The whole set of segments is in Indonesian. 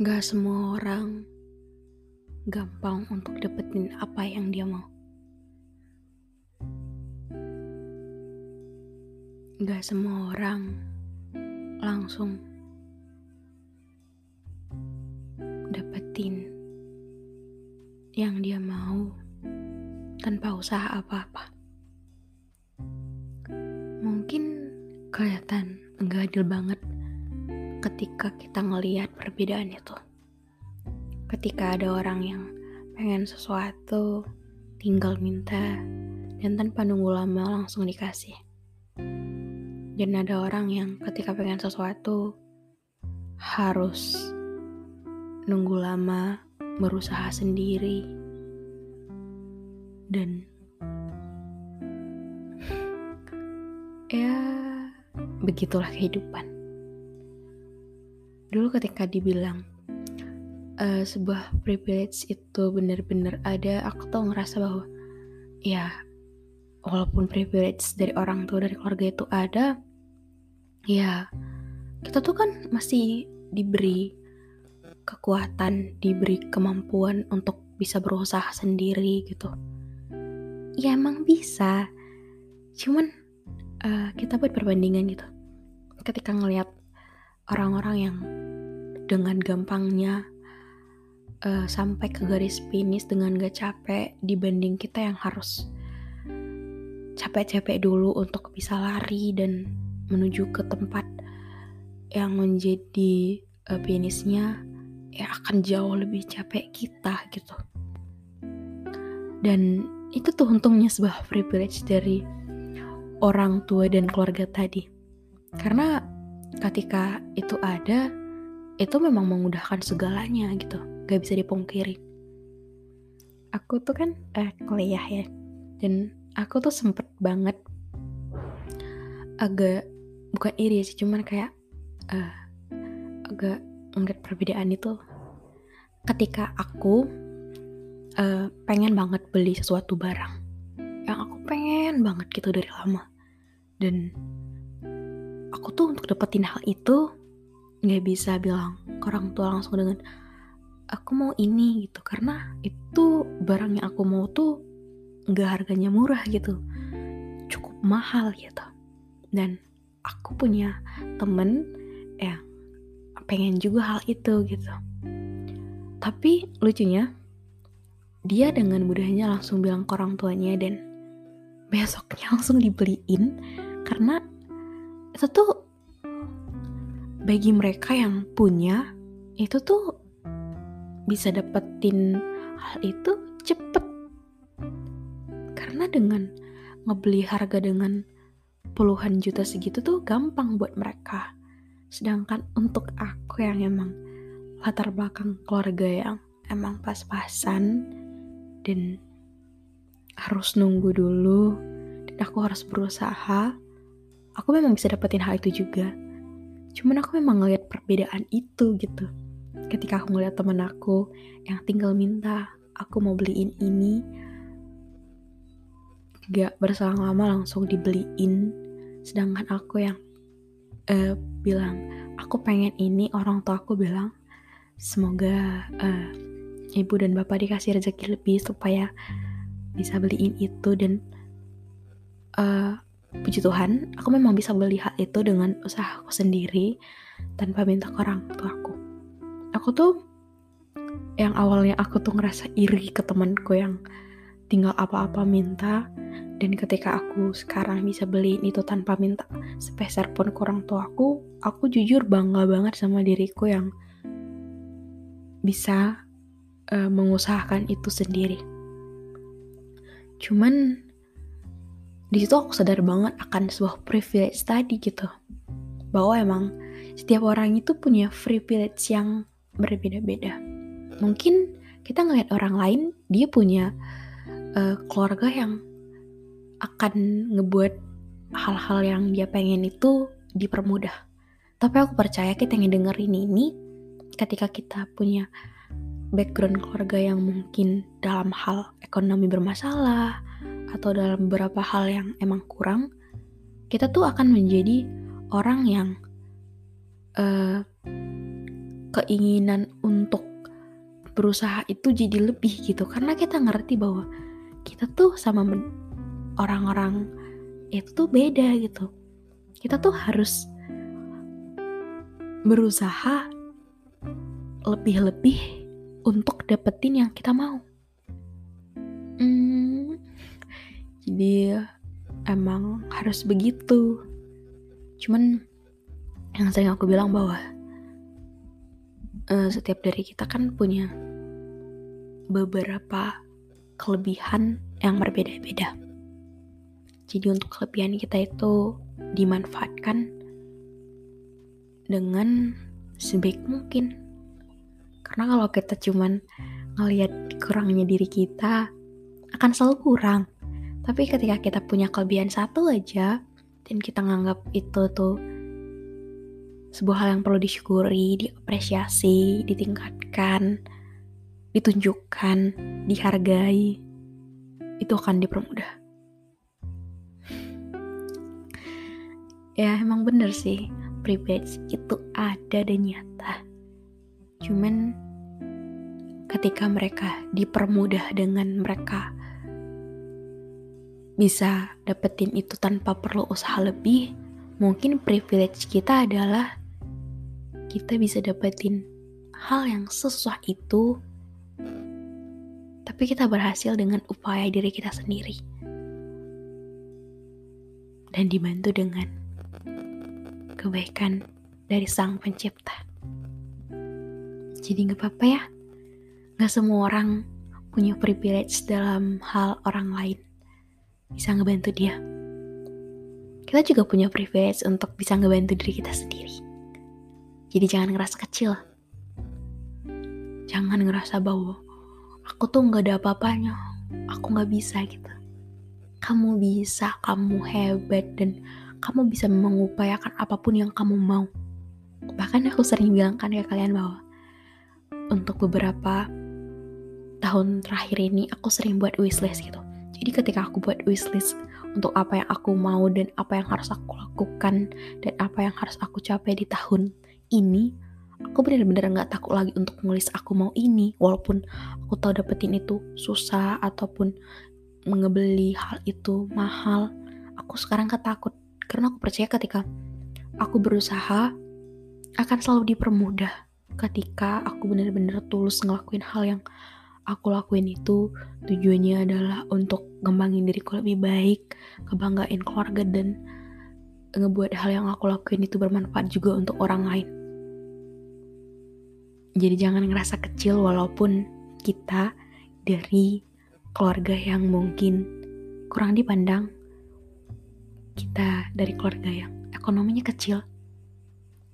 Gak semua orang gampang untuk dapetin apa yang dia mau. Gak semua orang langsung dapetin yang dia mau tanpa usaha apa-apa. Mungkin kelihatan enggak adil banget ketika kita ngelihat perbedaan itu. Ketika ada orang yang pengen sesuatu, tinggal minta, dan tanpa nunggu lama langsung dikasih. Dan ada orang yang ketika pengen sesuatu, harus nunggu lama, berusaha sendiri, dan ya begitulah kehidupan dulu ketika dibilang uh, sebuah privilege itu benar-benar ada aku tuh ngerasa bahwa ya walaupun privilege dari orang tua dari keluarga itu ada ya kita tuh kan masih diberi kekuatan diberi kemampuan untuk bisa berusaha sendiri gitu. Ya emang bisa. Cuman uh, kita buat perbandingan gitu. Ketika ngelihat orang-orang yang dengan gampangnya uh, sampai ke garis finish dengan gak capek dibanding kita yang harus capek-capek dulu untuk bisa lari dan menuju ke tempat yang menjadi uh, finishnya ya akan jauh lebih capek kita gitu. Dan itu tuh untungnya sebuah privilege dari orang tua dan keluarga tadi. Karena ketika itu ada itu memang memudahkan segalanya gitu. Gak bisa dipungkiri. Aku tuh kan eh, kuliah ya. Dan aku tuh sempet banget agak bukan iri sih cuman kayak uh, agak ngeliat perbedaan itu. Ketika aku uh, pengen banget beli sesuatu barang. Yang aku pengen banget gitu dari lama. Dan aku tuh untuk dapetin hal itu nggak bisa bilang ke orang tua langsung dengan aku mau ini gitu. Karena itu barang yang aku mau tuh nggak harganya murah gitu. Cukup mahal gitu. Dan aku punya temen yang pengen juga hal itu gitu. Tapi lucunya dia dengan mudahnya langsung bilang ke orang tuanya dan besoknya langsung dibeliin karena itu tuh bagi mereka yang punya itu tuh bisa dapetin hal itu cepet. Karena dengan ngebeli harga dengan puluhan juta segitu tuh gampang buat mereka. Sedangkan untuk aku yang emang latar belakang keluarga yang emang pas-pasan dan harus nunggu dulu dan aku harus berusaha aku memang bisa dapetin hal itu juga. Cuman aku memang ngeliat perbedaan itu gitu. Ketika aku ngeliat temen aku yang tinggal minta aku mau beliin ini gak berselang lama langsung dibeliin. Sedangkan aku yang uh, bilang aku pengen ini orang tua aku bilang semoga uh, ibu dan bapak dikasih rezeki lebih supaya bisa beliin itu dan uh, puji Tuhan aku memang bisa melihat itu dengan usaha aku sendiri tanpa minta ke orang tua aku aku tuh yang awalnya aku tuh ngerasa iri ke temanku yang tinggal apa-apa minta dan ketika aku sekarang bisa beliin itu tanpa minta sepeser pun ke orang tua aku aku jujur bangga banget sama diriku yang bisa uh, mengusahakan itu sendiri. Cuman di situ aku sadar banget akan sebuah privilege tadi gitu bahwa emang setiap orang itu punya privilege yang berbeda-beda mungkin kita ngeliat orang lain dia punya uh, keluarga yang akan ngebuat hal-hal yang dia pengen itu dipermudah. Tapi aku percaya kita yang dengerin ini, ketika kita punya background keluarga yang mungkin dalam hal ekonomi bermasalah, atau dalam beberapa hal yang emang kurang, kita tuh akan menjadi orang yang uh, keinginan untuk berusaha itu jadi lebih gitu. Karena kita ngerti bahwa kita tuh sama orang-orang itu tuh beda gitu. Kita tuh harus berusaha lebih-lebih untuk dapetin yang kita mau. Hmm, jadi emang harus begitu cuman yang sering aku bilang bahwa uh, setiap dari kita kan punya beberapa kelebihan yang berbeda-beda. Jadi untuk kelebihan kita itu dimanfaatkan dengan sebaik mungkin. Karena kalau kita cuman ngelihat kurangnya diri kita, akan selalu kurang. Tapi ketika kita punya kelebihan satu aja, dan kita nganggap itu tuh sebuah hal yang perlu disyukuri, diapresiasi, ditingkatkan, ditunjukkan, dihargai, itu akan dipermudah. Ya emang bener sih, privilege itu ada dan nyata. Cuman ketika mereka dipermudah dengan mereka bisa dapetin itu tanpa perlu usaha lebih, mungkin privilege kita adalah kita bisa dapetin hal yang sesusah itu tapi kita berhasil dengan upaya diri kita sendiri. Dan dibantu dengan kebaikan dari Sang Pencipta. Jadi gak apa-apa ya, gak semua orang punya privilege dalam hal orang lain. Bisa ngebantu dia. Kita juga punya privilege untuk bisa ngebantu diri kita sendiri. Jadi jangan ngerasa kecil. Jangan ngerasa bahwa aku tuh nggak ada apa-apanya aku nggak bisa gitu kamu bisa kamu hebat dan kamu bisa mengupayakan apa pun yang kamu mau bahkan aku sering bilang kan ke kalian bahwa untuk beberapa tahun terakhir ini aku sering buat wishlist gitu jadi ketika aku buat wishlist untuk apa yang aku mau dan apa yang harus aku lakukan dan apa yang harus aku capai di tahun ini aku bener-bener nggak takut lagi untuk nulis aku mau ini. Walaupun aku tahu dapetin itu susah ataupun mengebeli hal itu mahal aku sekarang ketakut karena aku percaya ketika aku berusaha akan selalu dipermudah ketika aku bener-bener tulus ngelakuin hal yang aku lakuin itu tujuannya adalah untuk ngembangin diriku lebih baik, kebanggain keluarga dan ngebuat hal yang aku lakuin itu bermanfaat juga untuk orang lain. Jadi jangan ngerasa kecil walaupun kita dari keluarga yang mungkin kurang dipandang. Kita dari keluarga yang ekonominya kecil.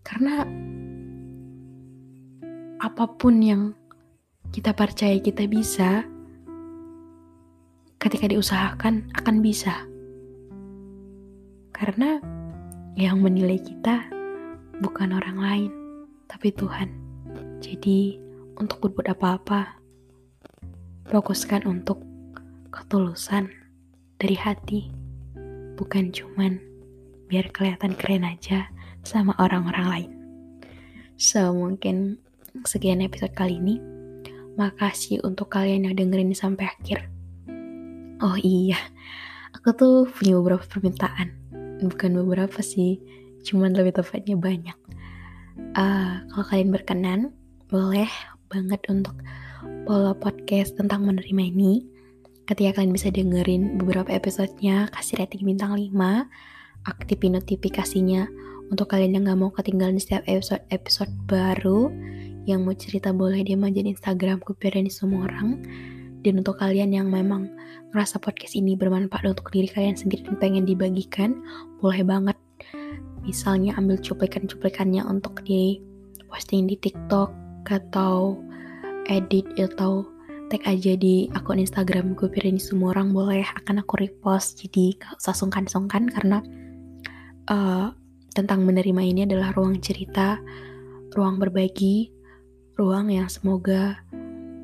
Karena apa pun yang kita percaya kita bisa, ketika diusahakan akan bisa. Karena yang menilai kita bukan orang lain, tapi Tuhan. Jadi, untuk berbuat apa-apa, fokuskan untuk ketulusan dari hati, bukan cuman biar kelihatan keren aja sama orang-orang lain. So, mungkin sekian episode kali ini. Makasih untuk kalian yang dengerin sampai akhir. Oh iya, aku tuh punya beberapa permintaan. Bukan beberapa sih cuman lebih tepatnya banyak. Uh, kalau kalian berkenan boleh banget untuk follow podcast tentang menerima ini. Ketika kalian bisa dengerin beberapa episodenya kasih rating bintang 5 aktifin notifikasinya. Untuk kalian yang gak mau ketinggalan setiap episode-episode baru yang mau cerita boleh dia aja di Instagram di semua orang. Dan untuk kalian yang memang ngerasa podcast ini bermanfaat untuk diri kalian sendiri dan pengen dibagikan boleh banget. Misalnya ambil cuplikan-cuplikannya untuk di posting di TikTok atau edit atau tag aja di akun Instagram gue ini semua orang boleh. Akan aku repost. Jadi gak usah sungkan-sungkan karena uh, tentang menerima ini adalah ruang cerita ruang berbagi ruang yang semoga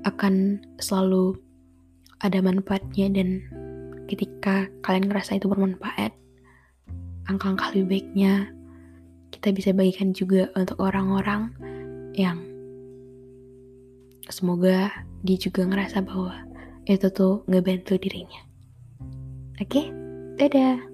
akan selalu ada manfaatnya dan ketika kalian ngerasa itu bermanfaat angka-angka lebih baiknya kita bisa bagikan juga untuk orang-orang yang semoga dia juga ngerasa bahwa itu tuh ngebantu dirinya. Oke, okay? dadah.